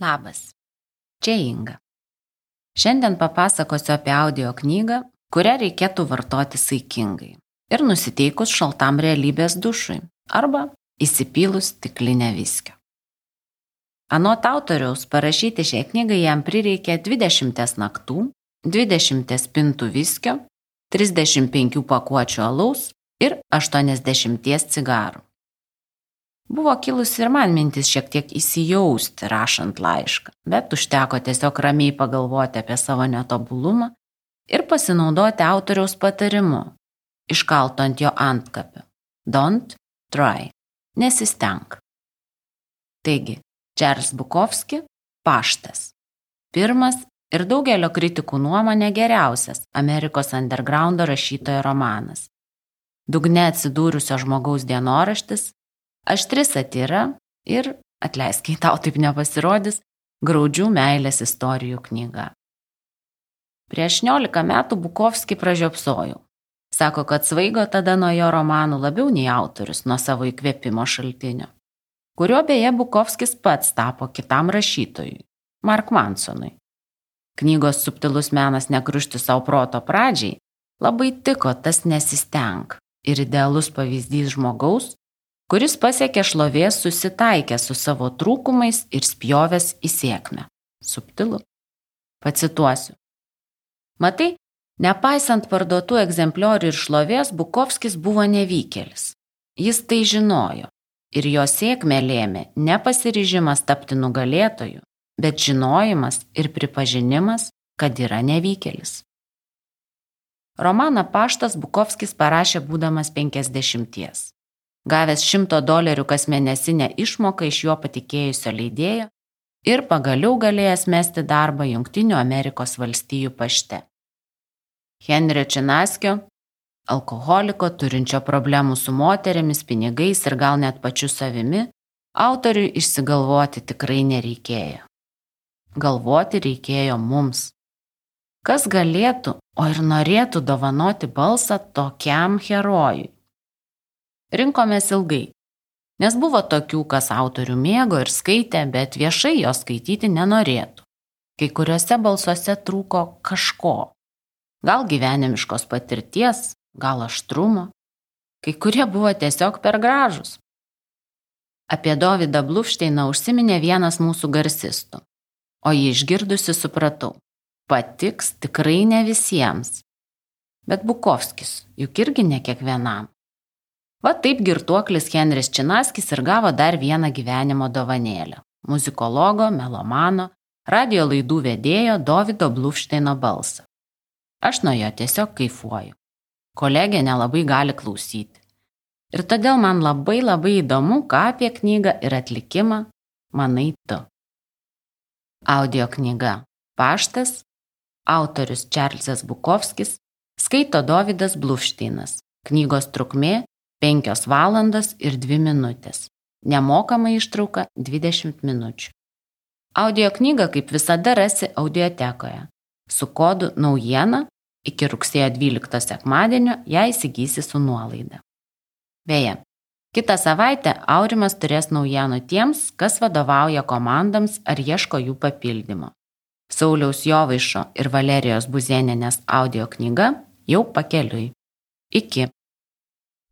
Labas. Čia Inga. Šiandien papasakosiu apie audio knygą, kurią reikėtų vartoti saikingai ir nusiteikus šaltam realybės dušui arba įsipylus stiklinę viskio. Anot autoriaus parašyti šią knygą jam prireikė 20 naktų, 20 spintų viskio, 35 pakuočių alaus ir 80 cigarų. Buvo kilusi ir man mintis šiek tiek įsijausti rašant laišką, bet užteko tiesiog ramiai pagalvoti apie savo netobulumą ir pasinaudoti autoriaus patarimu, iškalto ant jo antkapio. Don't try. Nesisteng. Taigi, Čarlis Bukovski - Paštas. Pirmas ir daugelio kritikų nuomonė geriausias Amerikos undergroundo rašytojo romanas. Dugne atsidūrusio žmogaus dienoraštis aštri satyra ir, atleisk, kai tau taip nepasirodys, graudžių meilės istorijų knyga. Prieš 18 metų Bukovskį pražiopsojau. Sako, kad svaigo tada nuo jo romanų labiau nei autorius nuo savo įkvėpimo šaltinio, kurio beje Bukovskis pats tapo kitam rašytojui - Mark Mansonui. Knygos subtilus menas nekrušti savo proto pradžiai labai tiko tas nesisteng ir idealus pavyzdys žmogaus, kuris pasiekė šlovės susitaikę su savo trūkumais ir spjovęs į sėkmę. Subtilu. Pacituosiu. Matai, nepaisant parduotų egzempliorių ir šlovės, Bukovskis buvo nevykėlis. Jis tai žinojo ir jo sėkmė lėmė ne pasiryžimas tapti nugalėtoju, bet žinojimas ir pripažinimas, kad yra nevykėlis. Romaną Paštas Bukovskis parašė būdamas 50 gavęs 100 dolerių kasmėnesinę išmoką iš jo patikėjusio leidėjo ir pagaliau galėjęs mesti darbą Junktinių Amerikos valstijų pašte. Henrio Činaskio, alkoholiko turinčio problemų su moterimis, pinigais ir gal net pačiu savimi, autoriui išsigalvoti tikrai nereikėjo. Galvoti reikėjo mums. Kas galėtų, o ir norėtų dovanoti balsą tokiam herojui? Rinkomės ilgai. Nes buvo tokių, kas autorių mėgo ir skaitė, bet viešai jo skaityti nenorėtų. Kai kuriuose balsuose trūko kažko. Gal gyvenimiškos patirties, gal aštrumo. Kai kurie buvo tiesiog per gražus. Apie Dovydą Blufšteiną užsiminė vienas mūsų garsistų. O jį išgirdusi supratau. Patiks tikrai ne visiems. Bet Bukovskis juk irgi ne kiekvienam. Va taip girtuoklis Henris Činaskis ir gavo dar vieną gyvenimo dovanėlę - muzikologo, melomano, radio laidų vedėjo Davido Blufšteino balsą. Aš nuo jo tiesiog kaifuoju. Kolegė nelabai gali klausyti. Ir todėl man labai labai įdomu, ką apie knygą ir atlikimą manai tu. Audio knyga Paštas, autorius Čarlzas Bukovskis, skaito Davidas Blufšteinas. Knygos trukmė 5 valandos ir 2 minutės. Nemokama ištrauka 20 minučių. Audio knygą kaip visada rasi audiotekoje. Su kodu naujiena iki rugsėjo 12 sekmadienio ją įsigysi su nuolaida. Beje, kitą savaitę Aurimas turės naujienų tiems, kas vadovauja komandams ar ieško jų papildymo. Sauliaus Jovaišo ir Valerijos Buzieninės audio knyga jau pakeliui. Iki.